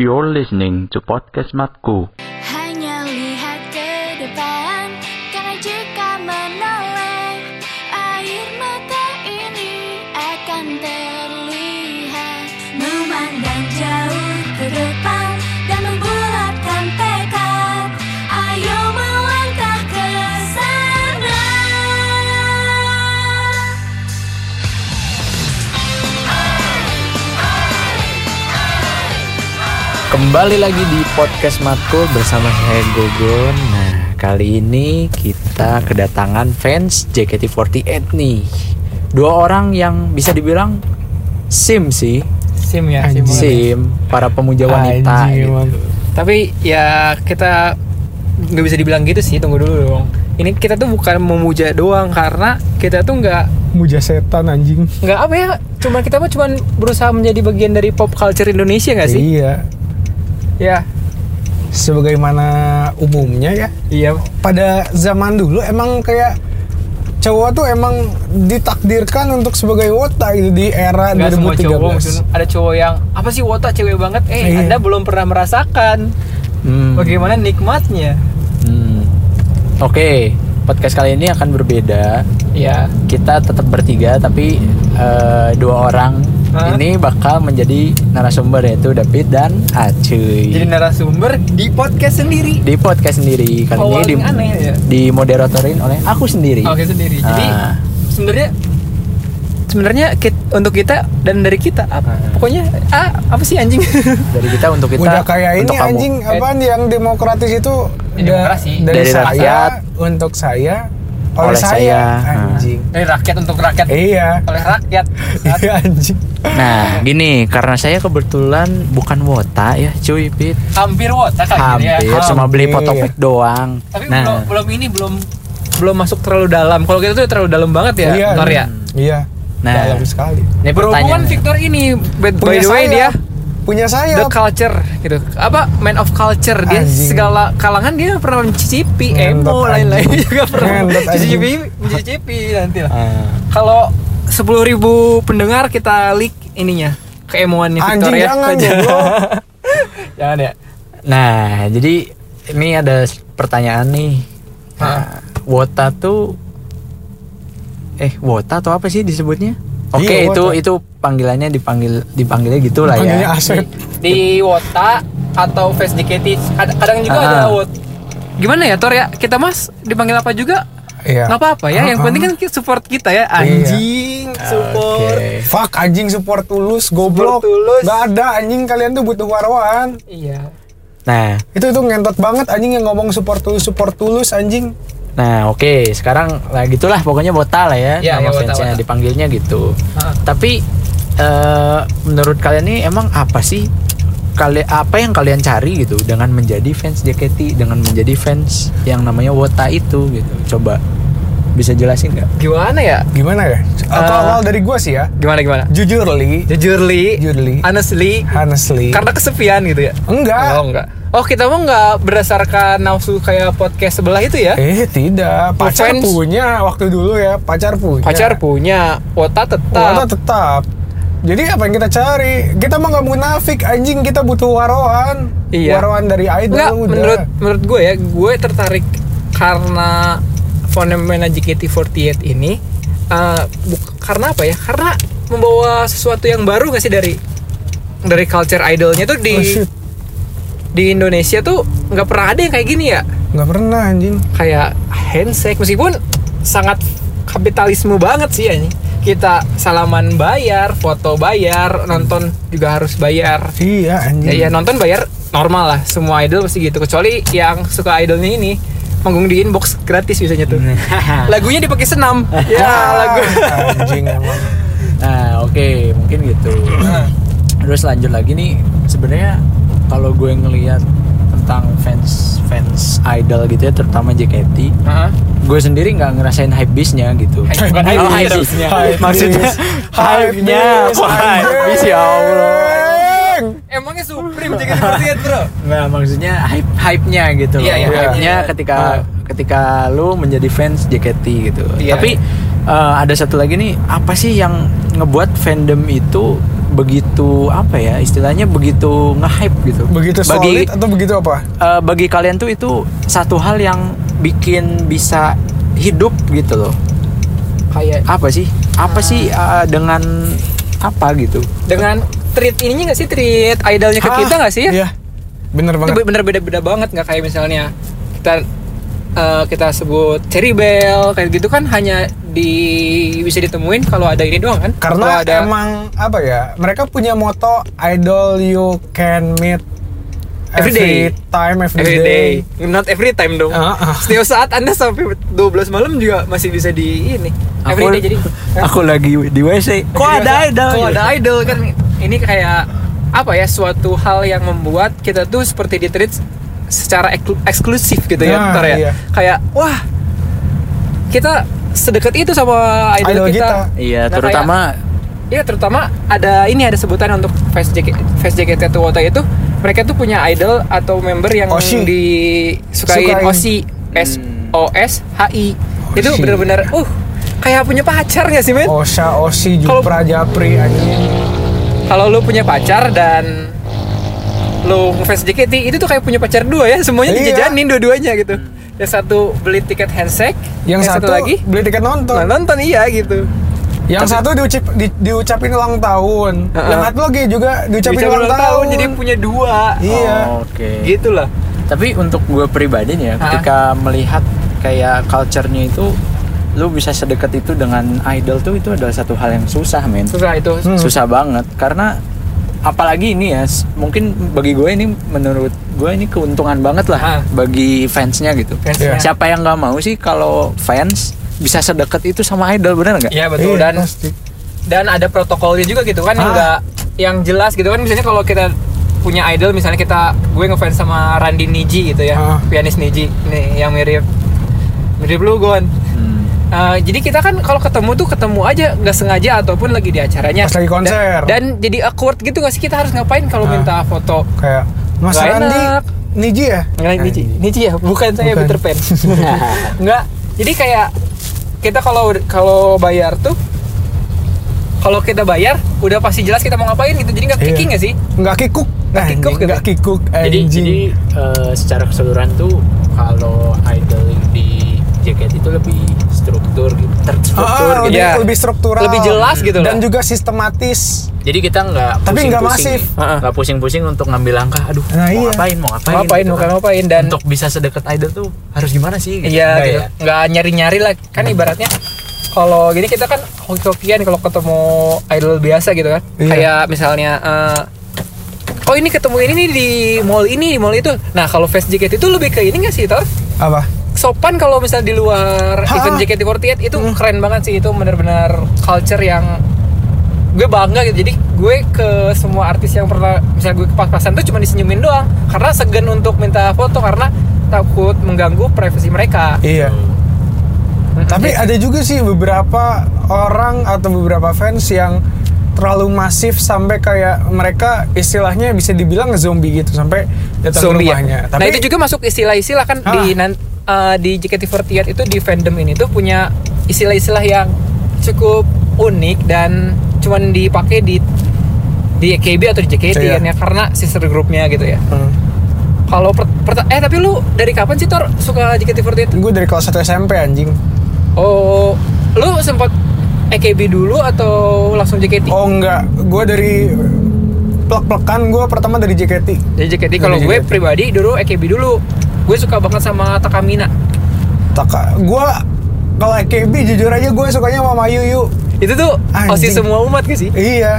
You're listening to podcast Matku. Kembali lagi di podcast Matkul bersama saya Gogon. Nah, kali ini kita kedatangan fans JKT48 nih. Dua orang yang bisa dibilang sim sih, sim ya sim, sim para pemuja wanita Anjing, gitu. tapi ya kita nggak bisa dibilang gitu sih tunggu dulu dong ini kita tuh bukan memuja doang karena kita tuh nggak Muja setan anjing. nggak apa ya cuma kita mah cuma berusaha menjadi bagian dari pop culture Indonesia nggak sih Iya. Ya Sebagaimana umumnya ya. iya Pada zaman dulu emang kayak cowok tuh emang ditakdirkan untuk sebagai wota gitu di era nggak semua cowok 2013. ada cowok yang apa sih wota cewek banget eh Iya. anda belum pernah merasakan Hmm. bagaimana nikmatnya Hmm. Oke, podcast kali ini akan berbeda. ya Kita tetap bertiga tapi eh, dua orang Hah? ini bakal menjadi narasumber yaitu David dan Acuy. jadi narasumber di podcast sendiri di podcast sendiri kali ini di, aneh ya. dimoderatorin oleh aku sendiri. oke sendiri jadi Ah. sebenarnya sebenarnya kit- untuk kita dan dari kita apa pokoknya ah apa sih anjing Dari kita untuk kita Udah kayak ini anjing apaan yang demokratis itu Ya, da- demokrasi. dari, Dari saya rakyat. untuk saya oleh, Oleh saya, saya. anjing. dari rakyat untuk rakyat Iya. oleh rakyat Iya anjing. Nah, gini, karena saya kebetulan bukan wota ya, cuy, Pit. hampir wota kan Hampir ya cuma beli fotopack doang. tapi nah, belum belum ini belum belum masuk terlalu dalam kalau kita tuh terlalu dalam banget ya Iya. Ya Iya. Nah. Dalam sekali. ini berhubungan pertanyaan. Victor ini by, the way saya. dia punya saya. The culture gitu. Apa? Man of culture. Dia Anjing. segala kalangan dia pernah mencicipi emo lain-lain juga pernah mencicipi mencicipi nanti lah. Ah, kalau 10.000 pendengar kita leak ininya keemoannya Victor Anjing, ya jangan, goblok. jangan ya. Nah, jadi ini ada pertanyaan nih. Nah, wota tuh eh wota atau apa sih disebutnya? Oke, Iya, itu wota. itu panggilannya dipanggil dipanggilnya gitulah Panggilnya ya. Asep. di Wota atau Face JKT kadang, kadang juga Ah. ada Wot gimana ya Tor ya kita mas dipanggil apa juga Iya. nggak apa-apa ya yang Ah, penting kan kita support kita ya anjing support Oke. Fuck anjing support tulus goblok. Support tulus. Gak ada anjing kalian tuh butuh warwan. iya Nah, Itu itu ngentot banget anjing yang ngomong support tulus support tulus anjing. Nah oke sekarang lah gitulah pokoknya Wota lah ya Iya, nama fansnya Wota. dipanggilnya gitu. Ah. Tapi eh, menurut kalian nih emang apa sih kali apa yang kalian cari gitu dengan menjadi fans JKT dengan menjadi fans yang namanya Wota itu gitu. Coba bisa jelasin nggak? gimana ya Gimana ya? Kalau awal dari gua sih ya. gimana gimana Jujur li, jujur li jujur li. honestly Honestly. karena kesepian gitu ya Enggak. oh enggak oh kita mau nggak berdasarkan nafsu kayak podcast sebelah itu ya Eh tidak, pacar Fans. punya waktu dulu ya, pacar punya. pacar punya Wota tetap Wota tetap. Jadi apa yang kita cari? Kita mah nggak munafik anjing, kita butuh waroan. Iya. Waroan dari idol Enggak, udah. menurut menurut gue ya, gue tertarik karena fenomena JKT48 ini eh, buk- karena apa ya? Karena membawa sesuatu yang baru gak sih dari dari culture idolnya tuh di Oh, shit. Di Indonesia tuh nggak pernah ada yang kayak gini ya. Nggak pernah anjing. Kayak handshake meskipun sangat kapitalisme banget sih ini. Kita salaman bayar, foto bayar, nonton juga harus bayar. Iya anjing. Ya, ya nonton bayar normal lah semua idol pasti gitu kecuali yang suka idolnya ini manggung di inbox gratis biasanya tuh lagunya dipakai senam ya lagu anjing emang. Nah oke mungkin gitu. Terus lanjut lagi nih sebenarnya kalau gue ngelihat tentang fans fans idol gitu ya terutama JKT Hah? gue sendiri nggak ngerasain hype bisnya gitu. Hype- bukan hype Oh, bis, hype bisnya Hype maksudnya bis, kok hype bis ya Allah. Emangnya Supreme jadi seperti itu bro? Nggak maksudnya hype hype-nya gitu loh. Iya, iya, hype-nya. Hype-nya. ketika Ah. ketika lu menjadi fans JKT gitu. Iya. tapi eh, ada satu lagi nih apa sih yang ngebuat fandom itu begitu apa ya istilahnya begitu nge-hype gitu. Begitu bagi solid atau begitu apa? eh, bagi kalian tuh itu satu hal yang bikin bisa hidup gitu loh. kayak Apa sih? Apa sih eh, dengan apa gitu? dengan treat ininya nggak sih treat idolnya ke Ah, kita nggak sih ya Iya. Bener itu banget. bener beda-beda banget nggak kayak misalnya kita eh, kita sebut Cherry Bell kayak gitu kan hanya di bisa ditemuin kalau ada ini doang kan Karena ada emang apa ya? Mereka punya moto idol you can meet Every day. time every, every day. day not every time dong Ah, ah. setiap saat anda sampai 12 malam juga masih bisa di ini every day jadi aku lagi di WC. Kok ada idol? Kok ada idol kan ini kayak apa ya suatu hal yang membuat kita tuh seperti di treat secara eklu- eksklusif gitu ya, Nah, ntar ya. iya. Kayak wah kita sedekat itu sama idol, Idol kita. kita. Iya, Nah, terutama Iya terutama ada ini ada sebutan untuk fans JK, fans JKT Wota itu mereka tuh punya idol atau member yang Oshi. disukain Sukain. Oshi S O S H I itu Oshi. bener-bener uh kayak punya pacar gak sih men? Osha, Osi, Kalau- Jupra, Japri, anjing. Kalau lu punya pacar dan lu ngefans JKT itu tuh kayak punya pacar dua ya semuanya Iya. dijajanin dua-duanya gitu. Yang satu beli tiket handshake, Yang, satu, lagi beli tiket nonton. nah, nonton iya gitu. Yang Tapi- satu diucap, di, diucapin ulang tahun. Heeh. Yang satu lagi juga diucapin Diucapin ulang, tahun. jadi punya dua. Iya. Oh, Oke. Gitu lah. Tapi untuk gue pribadi nih ya, ketika melihat kayak culture-nya itu, lu bisa sedekat itu dengan idol tuh itu adalah satu hal yang susah, men. Susah itu. Hmm. Susah banget karena apalagi ini ya, mungkin bagi gue ini menurut gue ini keuntungan banget lah Ah. bagi fansnya gitu. Fansnya. Siapa yang nggak mau sih kalau fans bisa sedekat itu sama idol bener nggak? Iya betul Iya, dan pasti. dan ada protokolnya juga gitu kan yang Ah. enggak yang jelas gitu kan misalnya kalau kita punya idol misalnya kita gue ngefans sama Randy Niji gitu ya Ah. pianis Niji nih yang mirip mirip lu Gon. Uh, jadi kita kan kalau ketemu tuh ketemu aja nggak sengaja ataupun lagi di acaranya Pas lagi konser. dan, dan jadi awkward gitu nggak sih kita harus ngapain kalau Ah. minta foto Kayak Mas Nggak Randi, enak. Niji ya? Nggak Niji Niji ya bukan saya Bukan. Peter Pan nggak jadi kayak kita kalau kalau bayar tuh kalau kita bayar udah pasti jelas kita mau ngapain gitu jadi nggak Iya. kicking nggak sih Nggak kikuk. Nggak Anjing, kikuk gitu. Nggak kikuk. Jadi anjing. jadi eh, secara keseluruhan tuh kalau JKT itu lebih struktur gitu, terstruktur Ah, gitu. lebih, Iya. lebih struktural. Lebih jelas gitu Dan lah. juga sistematis. Jadi kita nggak Tapi nggak masif. nih. nggak pusing-pusing untuk ngambil langkah. Aduh, Nah, mau iya. ngapain, mau ngapain, Mau ngapain gitu mau kan. ngapain dan untuk bisa sedekat idol tuh harus gimana sih? Gitu. Iya Nggak gitu. ya? Nyari-nyari lah. Kan ibaratnya kalau gini kita kan hoki-hokian kalau ketemu idol biasa gitu kan. Iya. Kayak misalnya eh, Oh ini ketemu ini nih di mall ini, di mall itu. Nah kalau Fest JKT itu lebih ke ini nggak sih, Tor? Apa? Sopan kalau misalnya di luar Ha. event JKT48 itu Hmm. keren banget sih. Itu bener-bener culture yang gue bangga gitu. Jadi gue ke semua artis yang pernah misalnya gue ke pas-pasan tuh cuma disenyumin doang karena segan untuk minta foto karena takut mengganggu privasi mereka. Iya. Mm-mm. Tapi ada juga sih beberapa orang atau beberapa fans yang terlalu masif sampai kayak mereka istilahnya bisa dibilang zombie gitu sampai datang zombie ya. rumahnya. Nah itu juga masuk istilah-istilah kan Ah. di nan, eh, di JKT48 itu di fandom ini tuh punya istilah-istilah yang cukup unik dan cuman dipakai di di AKB atau di JKT Iya. kan ya karena sister groupnya gitu ya. Hmm. Kalau per- eh tapi lu dari kapan sih Tor suka JKT48? Gue dari kelas 1 SMP anjing. Oh, lu sempat AKB dulu atau langsung JKT? Oh enggak, gue dari plek-plekan gue pertama dari JKT. Jadi JKT kalau Dari gue pribadi dulu AKB dulu. Gue suka banget sama Takamina. Taka, gue kalau AKB jujur aja gue sukanya sama Mayuyu. Itu tuh Anjing. osis semua umat gak sih? Iya,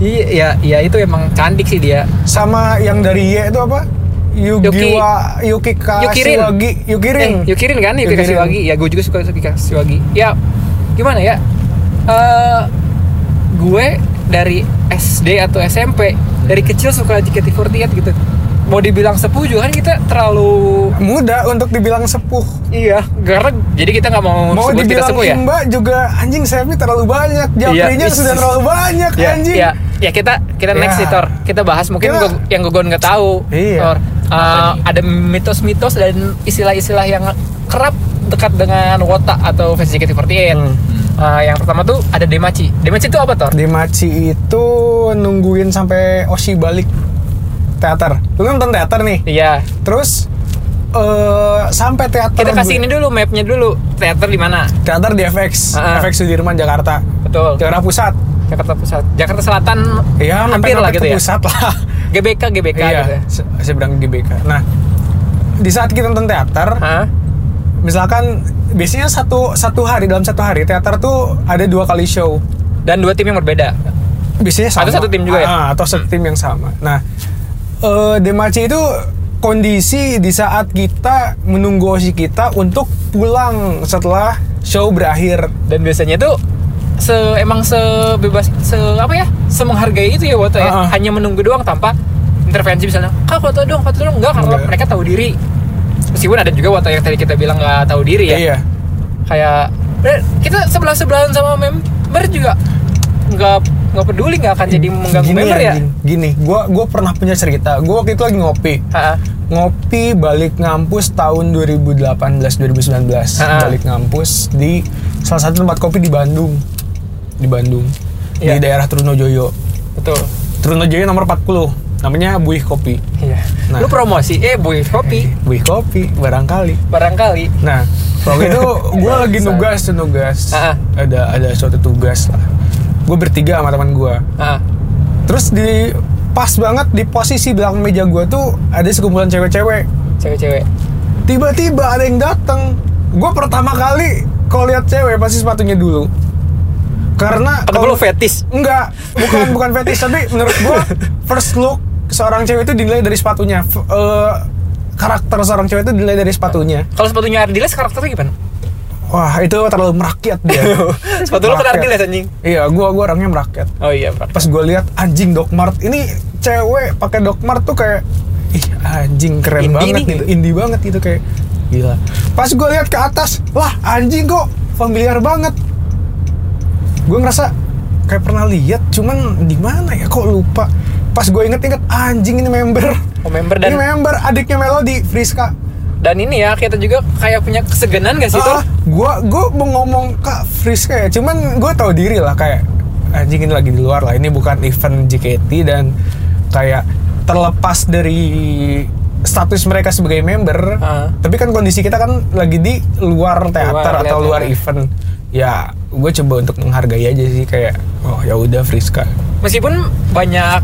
Iya, ya, ya itu emang cantik sih dia. sama yang dari Y itu apa? Yuki. Yugiwa, Yuki Yukirin. Kashiwagi, Yukirin. Eh, Yukirin kan, Yuki Yukirin. Kashiwagi. Ya, gue juga suka Yuki Kashiwagi. Ya, gimana ya? Eh, gue dari SD atau SMP dari kecil suka JKT48 gitu. Mau dibilang sepuh juga kan kita terlalu Muda untuk dibilang sepuh. iya, karena jadi kita nggak mau, Mau sebut kita dibilang sepuh ya. imba juga anjing sayapnya terlalu banyak. Japrinya Iya. sudah terlalu banyak ya, anjing. ya, ya kita kita next Ya. sih Tor. Kita bahas mungkin gua- yang gue nggak tahu. Iya. Tor. Uh, ada mitos-mitos dan istilah-istilah yang kerap dekat dengan Wota atau fans JKT48. Hmm. Ah, yang pertama tuh ada Demaci. Demaci itu apa Tor? Di Maci itu nungguin sampai Oshi balik teater. Lu nonton teater nih. Iya. Terus eh sampai teater Kita kasih ini dulu mapnya dulu. Teater di mana? teater di FX, ah. FX Sudirman Jakarta. Betul. Jakarta Pusat. Jakarta Pusat. Jakarta Selatan Iya, hampir lah gitu ya. pusat lah. GBK GBK iya, gitu. ya. se- seberang GBK. Nah, di saat kita nonton teater, Hah? misalkan biasanya satu satu hari dalam satu hari teater tuh ada dua kali show. Dan dua tim yang berbeda. Biasanya sama. Atau satu tim juga ya? Ah, atau satu tim yang sama. Nah, eh Demaci itu kondisi di saat kita menunggu osi kita untuk pulang setelah show berakhir. Dan biasanya tuh se emang sebebas se apa ya? Semenghargai itu ya Woto ya. Ah, ah. Hanya menunggu doang tanpa intervensi misalnya. Kak foto dong, foto dong enggak karena Enggak. mereka tahu diri. Meskipun ada juga Woto yang tadi kita bilang nggak tahu diri ya. Iya. Kayak eh, kita sebelah sebelahan sama member juga nggak nggak peduli nggak akan jadi mengganggu Gini member ya. anjing, Gini, gua gua pernah punya cerita. Gua waktu itu lagi ngopi. Ha-ha. ngopi balik ngampus tahun 2018 2019 Ah. balik ngampus di salah satu tempat kopi di Bandung di Bandung Iya. di daerah Trunojoyo Betul. Trunojoyo nomor 40 namanya Buih Kopi Iya. Nah. Lu promosi eh boy kopi Buih Kopi barangkali barangkali. nah waktu itu gue lagi nugas tuh nugas ada ada suatu tugas lah gue bertiga sama teman gue Ah. terus di pas banget di posisi belakang meja gue tuh ada sekumpulan cewek-cewek Cewek-cewek. tiba-tiba ada yang datang gue pertama kali kalau lihat cewek pasti sepatunya dulu karena kalau lu fetis? enggak bukan bukan fetish tapi menurut gue first look seorang cewek itu dinilai dari sepatunya F- eh, karakter seorang cewek itu dinilai dari sepatunya Kalau sepatunya Ardiles karakternya gimana? Wah itu terlalu merakyat dia. Sepatu lu kan Merakyat. Ardiles anjing. iya gue gua orangnya merakyat. Oh iya, Pak. pas gue lihat anjing Doc Mart. Ini cewek pakai Doc Mart tuh kayak ih anjing keren Indie banget nih, gitu. Indie banget gitu kayak gila. Pas gue lihat ke atas lah anjing kok familiar banget. Gue ngerasa kayak pernah lihat cuman di mana ya? Kok lupa. Pas gue inget-inget anjing ini member. Oh, member dan ini member adiknya Melody Friska dan ini ya kita juga kayak punya keseganan gak sih ah, tuh? gue gue mau ngomong kak Friska ya. Cuman gue tahu diri lah kayak anjing ini lagi di luar lah. Ini bukan event JKT dan kayak terlepas dari status mereka sebagai member Ah. tapi kan kondisi kita kan lagi di luar teater Luar atau luar event. Ya gue coba untuk menghargai aja sih kayak oh ya udah Friska Meskipun banyak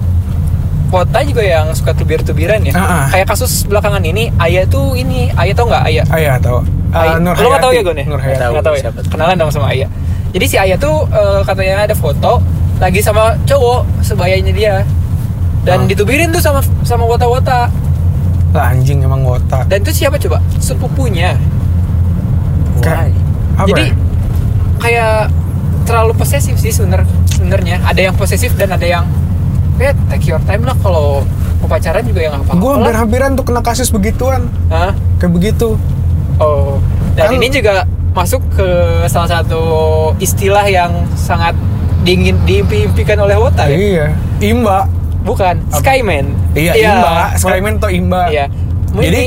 kota juga yang suka tubir-tubiran ya. Ah. Kayak kasus belakangan ini, Ayah tuh ini, Ayah tau nggak Ayah? ayah tahu Ayah. Ah, Nur Lo nggak tahu ya gue nih? Nur Hayati Nggak tahu ya? Kenalan dong sama Ayah. Jadi si Ayah tuh eh, katanya ada foto lagi sama cowok sebayanya dia. Dan Ah. ditubirin tuh sama sama wota-wota. lah anjing emang wota Dan itu siapa coba? Sepupunya. Kayak- Jadi ya? kayak terlalu posesif sih sebener sebenarnya. Ada yang posesif dan ada yang ya take your time lah kalau mau pacaran juga ya nggak apa-apa. gue hampir-hampiran tuh kena kasus begituan Hah? kayak begitu Oh. Dan Kan- ini juga masuk ke salah satu istilah yang sangat diingin diimpi-impikan oleh Wota ya? iya imba Bukan, Skyman. Iya, Imba. Skyman tuh Imba. Iya. Jadi, Jadi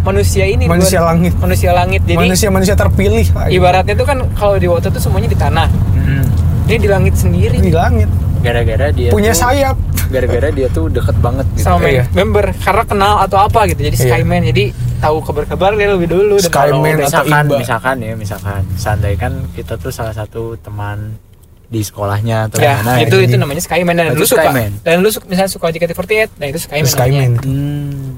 manusia ini manusia buat- langit. Manusia langit. Jadi manusia-manusia terpilih lah. ibaratnya tuh kan kalau di Wota tuh semuanya di tanah. Hmm. Ini di langit sendiri di langit. Gara-gara dia Punya tuh- sayap. Gara-gara dia tuh deket banget gitu. sama Iya. member karena kenal atau apa gitu. Jadi Iya. Skyman. Jadi tahu kabar-kabar dia lebih dulu. dan Skyman. atau misalkan Imba. misalkan ya misalkan seandainya kan kita tuh salah satu teman di sekolahnya atau Ya, mana itu gitu. itu namanya Skyman dan Itu lu suka. Skyman. Dan lu suka, misalnya suka JKT48, nah itu Skyman. Skyman. namanya. Hmm,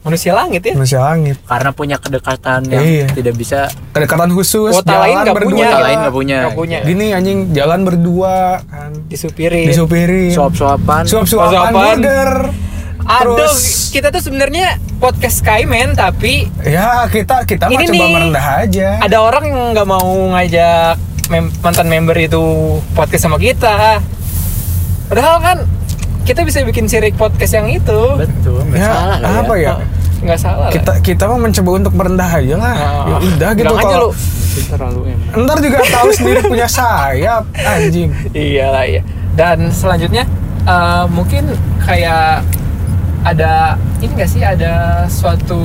Manusia langit ya. Manusia langit. karena punya kedekatan yang Iya. tidak bisa Kedekatan khusus. Wota lain nggak berdua. punya. Wota lain nggak punya. Punya. Gini anjing jalan berdua kan. Disupirin. Disupirin. suap-suapan Suap-suapan Suap-suapan. burger. Aduh, Terus- kita tuh sebenarnya podcast Skyman tapi Ya kita kita mah coba nih. merendah aja. ada orang yang nggak mau ngajak mem- mantan member itu podcast sama kita. Padahal kan kita bisa bikin sirik podcast yang itu. betul nggak Ya, salah lah apa ya? Nggak salah lah. Kita kita mah mencoba untuk merendah aja lah. Nah, ya udah gitu aja kalau lu. terlalu emang ntar juga tahu sendiri punya sayap anjing. Iya lah iya. Dan selanjutnya eh, mungkin kayak ada ini gak sih ada suatu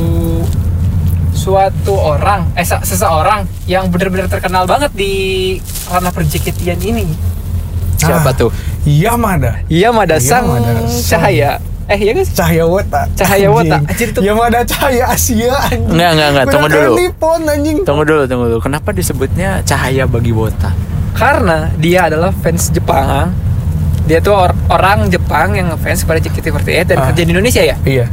suatu orang eh se- seseorang yang benar-benar terkenal banget di ranah perjeketian ini. Siapa Ah. tuh? Yamada. Iya Mada Sang Yamada Sang. Cahaya. Eh iya guys. Cahaya Wota. Cahaya. Anjing. Anjir, itu- Yamada Cahaya Asia anjing. Enggak, enggak, enggak. Tunggu dulu. Nippon anjing. Tunggu dulu, tunggu dulu. Kenapa disebutnya cahaya bagi Wota? Karena dia adalah fans Jepang. Dia tuh or- orang Jepang yang ngefans pada JKT48 dan Ah. kerja di Indonesia ya. Iya.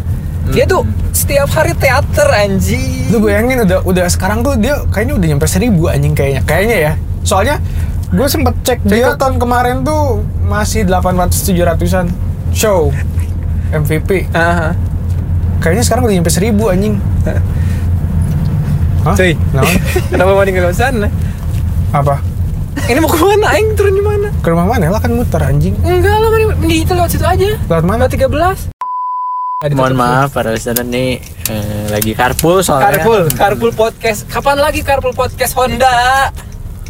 Dia tuh setiap hari teater anjing. Lu bayangin udah udah sekarang tuh dia kayaknya udah nyampe seribu anjing kayaknya. Kayaknya ya. Soalnya gue sempet cek dia tahun kemarin tuh masih 800 700-an show MVP. Aha. Kayaknya sekarang udah nyampe seribu anjing. Hah? Cuy. Kenapa mau tinggal di sana? Apa? Ini mau ke mana? Aing turun di mana? Ke rumah mana lah kan muter anjing. Enggak lah, mending di itu lewat situ aja. Lewat mana? Lewat 13. Mohon maaf para listener nih eh, lagi carpool soalnya. Carpool, Carpool Podcast. Kapan lagi Carpool Podcast Honda?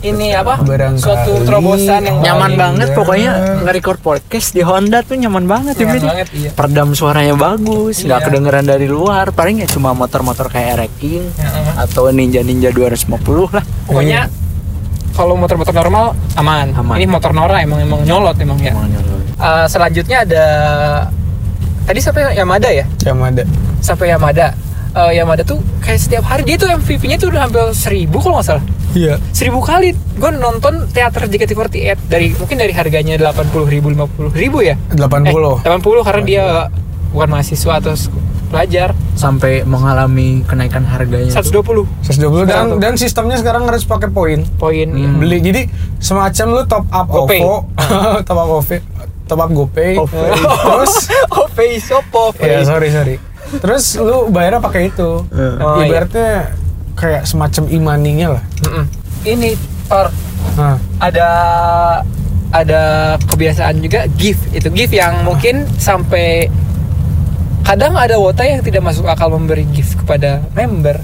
Ini apa? Barangkali. Suatu terobosan yang Nyaman banget enggak. pokoknya nge-record podcast di Honda tuh nyaman banget ya Nyaman Bri. banget, iya. Peredam suaranya bagus, nggak Iya. kedengeran dari luar. Paling ya cuma motor-motor kayak Wrecking Heeh. atau Ninja Ninja 250 lah. Pokoknya kalau motor-motor normal aman. Aman. Ini motor Nora emang emang nyolot emang ya. Emang nyolot. Eh, selanjutnya ada tadi sampai Yamada ya? Yamada. Sampai Yamada. Eh, Yamada tuh kayak setiap hari dia tuh MVP-nya tuh udah hampir seribu kalau nggak salah. Iya. Seribu kali gue nonton teater JKT48 dari mungkin dari harganya 80 ribu 50 ribu ya 80. eh, 80 karena dia bukan mahasiswa atau pelajar Sampai mengalami kenaikan harganya. tuh. 120 120 dan Sekarang tuh. dan sistemnya sekarang harus pakai poin. poin ya. Hmm. Beli jadi semacam lu top up GoPay. OVO, top up OVO, top up GoPay. GoPay. Terus opo ya sorry sorry. Terus lu bayarnya pakai itu. Oh, iya. Ibaratnya kayak semacam e-money-nya lah. ini Thor Nah, ada ada kebiasaan juga gift itu gift yang mungkin sampai kadang ada wota yang tidak masuk akal memberi gift kepada member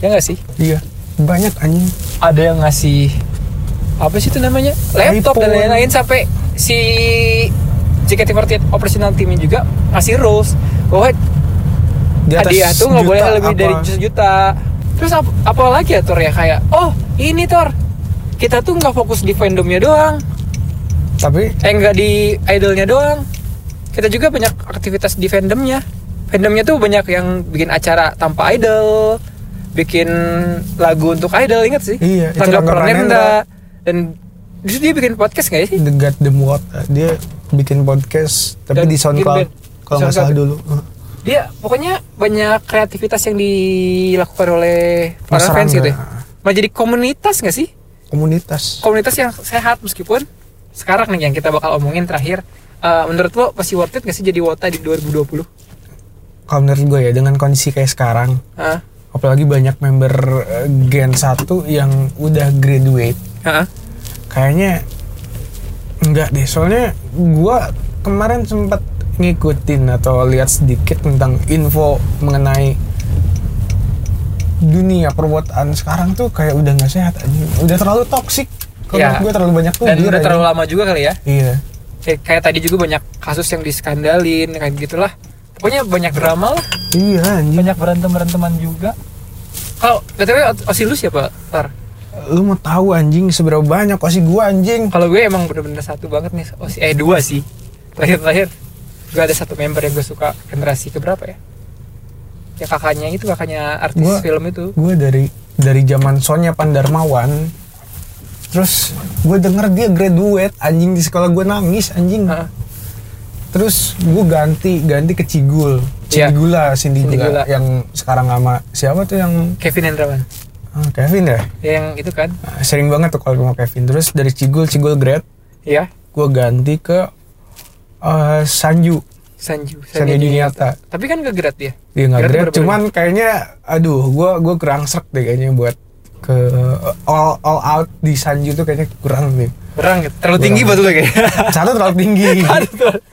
ya nggak sih iya. Banyak anjing. ada yang ngasih apa sih itu namanya laptop dan iPhone. lain-lain sampai si JKT48 operational teamnya juga ngasih rules bahwa Di atas hadiah tuh nggak boleh juta lebih apa. dari sejuta. Terus apa, apa lagi ya Tor ya? Kayak oh ini Tor kita tuh nggak fokus di fandomnya doang. Tapi eh nggak di idolnya doang. Kita juga banyak aktivitas di fandomnya. Fandomnya tuh banyak yang bikin acara tanpa idol bikin lagu untuk idol ingat sih? Iya, Tangga Rangga Pranendra dan justru dia bikin podcast nggak sih? The God the What dia bikin podcast tapi Dan di SoundCloud kalau nggak salah dulu. Dia pokoknya banyak kreativitas yang dilakukan oleh para fans gitu ya malah jadi komunitas nggak sih Komunitas. komunitas yang sehat meskipun sekarang nih yang kita bakal omongin terakhir eh, menurut lo masih worth it nggak sih jadi wota di 2020 Kalau menurut gue ya dengan kondisi kayak sekarang, Hah? apalagi banyak member eh, Gen 1 yang udah graduate, kayaknya enggak deh. Soalnya gua kemarin sempat ngikutin atau lihat sedikit tentang info mengenai dunia perbuatan sekarang tuh kayak udah nggak sehat aja. Udah terlalu toksik. Kalau Ya. gue terlalu banyak tuh. dan udah terlalu lama juga kali ya Iya. kayak, kayak tadi juga banyak kasus yang diskandalin kayak gitulah pokoknya banyak drama lah Iya anjing. banyak berantem beranteman juga kalau btw osi lu siapa Tar? Lu mau tahu anjing seberapa banyak pasti gua anjing. kalau gue emang bener-bener satu banget nih osi eh dua sih terakhir-terakhir gue ada satu member yang gue suka generasi keberapa ya ya kakaknya itu kakaknya artis Gua- film itu Gue dari dari zaman Sonya Pandarmawan. Terus gue denger dia graduate anjing di sekolah gue nangis anjing. Heeh. Terus gue ganti ganti ke Cigul. Iya. Cindy Gula, Cindy, Gula, Gula. yang sekarang sama siapa tuh yang Kevin Hendrawan ah, Kevin ya? Ya, yang itu kan Nah, sering banget tuh kalau sama Kevin. Terus dari Cigul Cigul grad, ya gue ganti ke eh, Sanju, Sanju Sanju Juniata. tapi kan ke grad dia Dia nggak Grad grad, baru-baru cuman kayaknya, aduh, gue gue kurang serk deh kayaknya buat ke all all out di Sanju tuh kayaknya kurang deh. berang gitu. terlalu tinggi buat lu kayak Satu terlalu tinggi,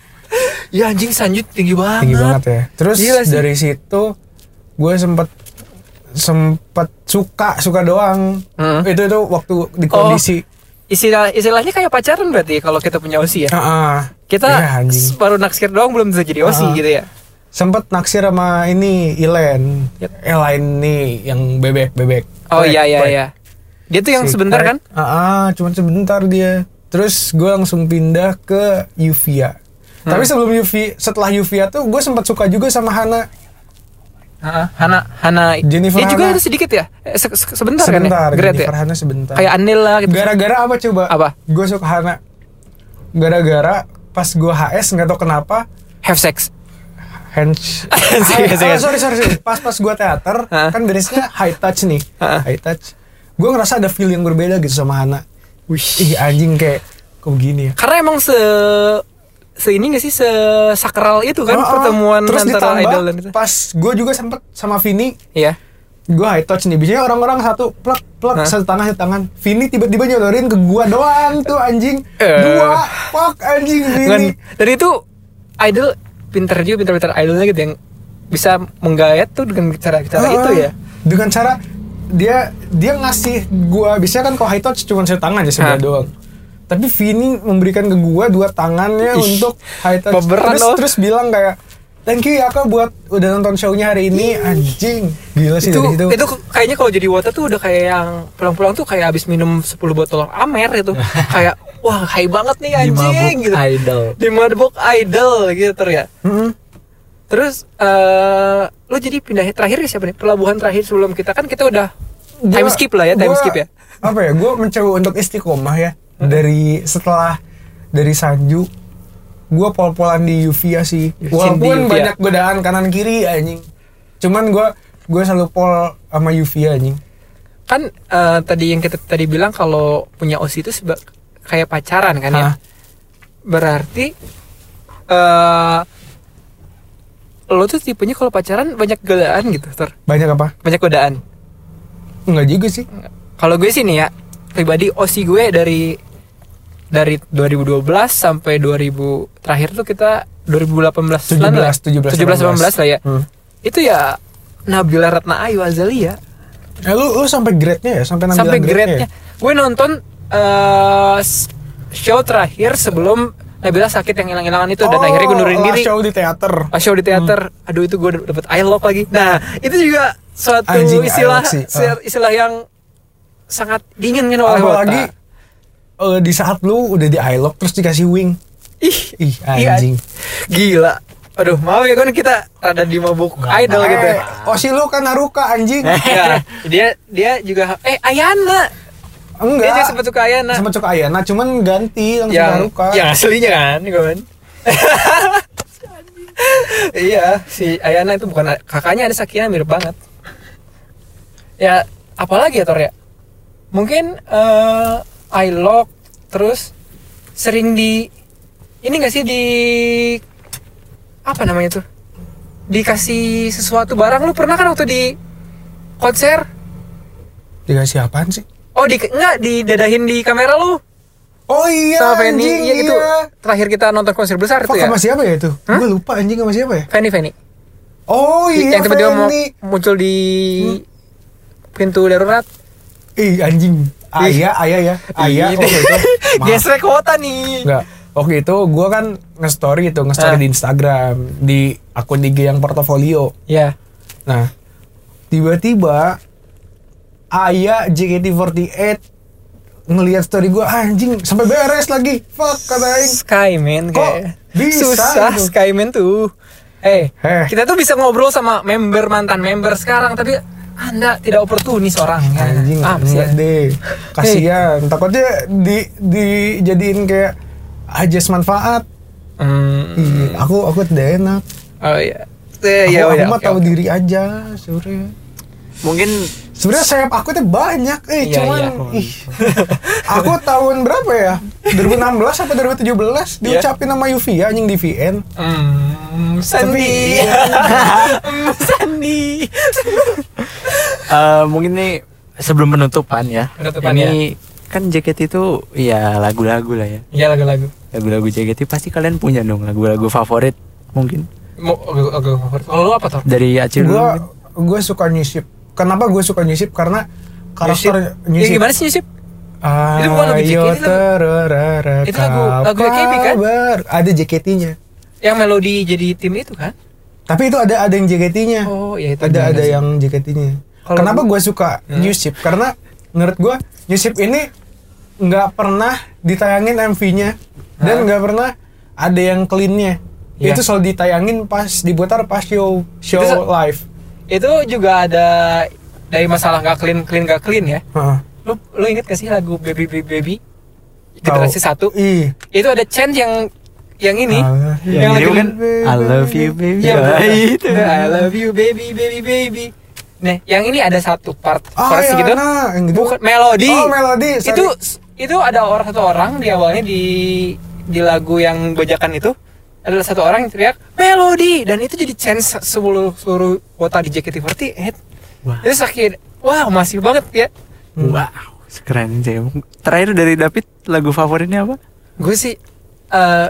ya anjing Sanju tinggi banget tinggi banget ya. Terus Gila sih. dari situ gue sempet sempet suka suka doang. Hmm. Itu itu waktu di kondisi. Istilah istilahnya kayak pacaran berarti kalau kita punya osi ya Ah, ah. kita Iya, anjing. baru naksir doang belum bisa jadi osi Ah. gitu ya sempet naksir sama ini Ilen Yep. Elaine nih yang bebek bebek Oh iya iya iya. Dia tuh yang Si sebentar kan? ah ah, cuman sebentar dia terus gue langsung pindah ke Yuvia Hmm. tapi sebelum Yuvia setelah Yuvia tuh gue sempat suka juga sama Hana Heeh, Hana Hana Jennifer Dia juga Hana. ada sedikit ya? Eh, se- se- sebentar, sebentar kan ya? Grade ya? Jennifer Hana sebentar Kayak Anil lah gitu. gara-gara apa coba Apa? gue suka Hana gara-gara pas gue HS nggak tau kenapa Have sex. hands Iya, Ah, oh, sorry sorry sorry. pas pas gue teater kan beresnya high touch nih high touch gue ngerasa ada feel yang berbeda gitu sama Hana ih anjing kayak kok begini ya Karena emang se se ini gak sih se sakral itu kan Oh, oh. pertemuan Terus antara ditambah, idol dan itu. pas gue juga sempet sama Vini Iya. gue high touch nih biasanya orang-orang satu plak plak satu tangan satu tangan Vini tiba-tiba nyodorin ke gua doang tuh anjing Eh. dua fuck anjing Vini dan itu idol pinter juga pinter-pinter idolnya gitu yang bisa menggayat tuh dengan cara-cara Ah, itu ya. dengan cara dia dia ngasih gua biasanya kan kalau high touch cuma satu tangan aja sebelah doang tapi Vini memberikan ke gua dua tangannya Ih, untuk high touch. terus loh. terus bilang kayak thank you ya kak buat udah nonton show-nya hari ini. Anjing. Gila sih itu, dari situ. itu kayaknya kalau jadi water tuh udah kayak yang pulang-pulang tuh kayak abis minum 10 botol Amer itu. Kayak wah high banget nih anjing gitu. Idol. di mabuk idol gitu ya. Mm-mm. terus eh lo jadi pindah terakhir siapa nih? Pelabuhan terakhir sebelum kita kan kita udah time Gua- skip lah ya time gua- skip ya apa ya gue mencoba untuk istiqomah ya. Dari setelah dari Sanju gue pol-polan di Yuvia sih. Walaupun Yuvia. banyak godaan kanan kiri anjing. Cuman gue gue selalu pol sama Yuvia anjing. Kan eh, tadi yang kita tadi bilang kalau punya osi itu seba- kayak pacaran kan ya? Hah? berarti eh lo tuh tipenya kalau pacaran banyak godaan gitu ter banyak apa? Banyak godaan. Enggak juga sih kalau gue sih nih ya pribadi osi gue dari dari 2012 sampai 2000 terakhir tuh kita 2018 -an lah. 17, 17 18 lah ya. Hmm. itu ya Nabila Ratna Ayu Azalia eh, lu lu sampai grade-nya ya? Sampai nampilan sampai grade-nya grade-nya. gue nonton eh, s- show terakhir sebelum Nabila sakit yang hilang-hilangan itu dan Oh, akhirnya gue last diri. show di teater. Pas show di teater. Aduh itu gue dapet I love lagi. Nah itu juga suatu Anjing, istilah istilah- istilah yang sangat diinginkan oleh apalagi eh, di saat lu udah di I Lock terus dikasih wing. Ih ih iya, anjing. Gila. Aduh mau ya kan kita ada di mabuk idol gitu eh, oh si lu kan Haruka anjing. Ya, dia dia juga eh Ayana. Dia enggak juga sempat suka Ayana. Sempat suka Ayana cuman ganti langsung yang Haruka yang aslinya kan kan. Iya si Ayana itu bukan kakaknya ada Sakina mirip banget. Ya apalagi ya Tor ya mungkin eh I lock terus sering di ini gak sih di apa namanya tuh? Dikasih sesuatu barang. Lu pernah kan waktu di konser? Dikasih apaan sih? Oh di enggak didadahin di kamera lu. Oh iya sama Fanny anjing iya, itu iya. terakhir kita nonton konser besar Fuck, itu ya? sama siapa ya itu? Hah? gue lupa anjing sama siapa ya? Fanny Fanny oh iya yang tiba-tiba mau muncul di pintu darurat ih anjing ayah ayah ya ayah waktu itu maaf. gesrek kota nih Enggak. Waktu itu gue kan nge-story itu, nge-story Ah. di Instagram, di akun IG yang portofolio. ya Nah, tiba-tiba Ayah JKT48 ngelihat story gue anjing sampai beres lagi. Fuck kata aing. Skyman Kok kayak bisa susah gitu? Skyman tuh eh Heh. kita tuh bisa ngobrol sama member mantan member sekarang tapi anda tidak oportunis orangnya Anjing ah, sih enggak deh. Kasihan. Takutnya di dijadiin kayak ajas manfaat. Hmm, Ih, aku aku tidak enak. oh iya Aku, Eh, ya, aku udah, mah oke, tahu diri aja, sebenarnya. Mungkin Sebenarnya sayap aku tuh banyak, eh Iya, cuman iya. ih. aku tahun berapa ya? 2016 apa 2017 diucapin nama Yuvia anjing di VN. Sandi. Tapi- Hmm, Sandi. Eh, mungkin nih sebelum penutupan ya. Penutupan, ini kan JKT itu ya lagu-lagu lah ya. Iya lagu-lagu. Lagu-lagu JKT pasti kalian punya dong lagu-lagu favorit mungkin Mau lagu lagu favorit. Kalau lu apa tuh? dari Acil dulu Gua mungkin. gue suka nyisip. Kenapa gue suka nyisip? Karena karakter nyisip. gimana sih nyisip? Itu bukan lagu Ayo JKT, itu lagu- lagu- lagu AKB kan? Ada JKT-nya. Yang melodi jadi tim itu kan? Tapi itu ada ada yang JKT-nya. Oh, ya itu ada ada sih? yang JKT-nya. Kenapa gue suka Hmm. New Ship? Karena menurut gue New Ship ini nggak pernah ditayangin MV-nya dan nggak pernah ada yang clean-nya. Iya. Itu selalu ditayangin pas diputar pas show show Itu live. Itu juga ada dari masalah nggak clean clean nggak clean ya. Heeh. Lu lu inget gak sih lagu Baby Baby Baby? Generasi satu. Ih. Itu ada chant yang yang ini. Ah, Yang lagi- ini kan I love you baby. Ya, itu. I love you baby baby baby. Nah, yang ini ada satu part Ah, verse ya, gitu. nah, yang gitu. Bukan melodi. Oh, melodi, sorry. Itu itu ada orang satu orang di awalnya di di lagu yang bajakan itu adalah satu orang yang teriak melodi dan itu jadi chance seluruh seluruh kota di JKT48. Wah. Itu sakit. Wah, masih banget ya. Wow, keren sih. Terakhir dari David lagu favoritnya apa? Gue sih eh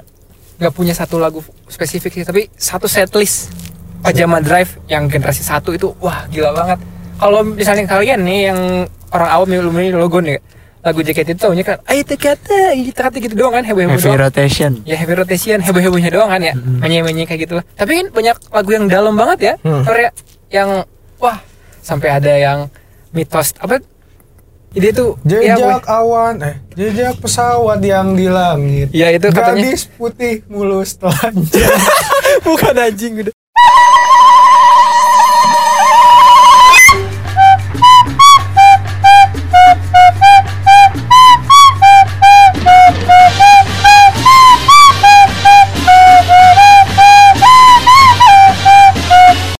nggak punya satu lagu spesifik sih, tapi satu setlist Pajama Drive yang generasi satu itu wah gila banget. Kalau misalnya kalian nih yang orang awam yang belum logo nih lagu JKT itu taunya kan ayo kata itu kata gitu doang kan heboh heboh Heavy doang. Rotation. ya heavy rotation heboh hebohnya doang kan ya menye menye kayak gitu tapi kan banyak lagu yang dalam banget ya Hmm. Yang wah sampai ada yang mitos apa dia ya, tuh jejak ya, awan eh jejak pesawat yang di langit. Ya itu katanya gadis putih mulus telanjang. Bukan anjing udah.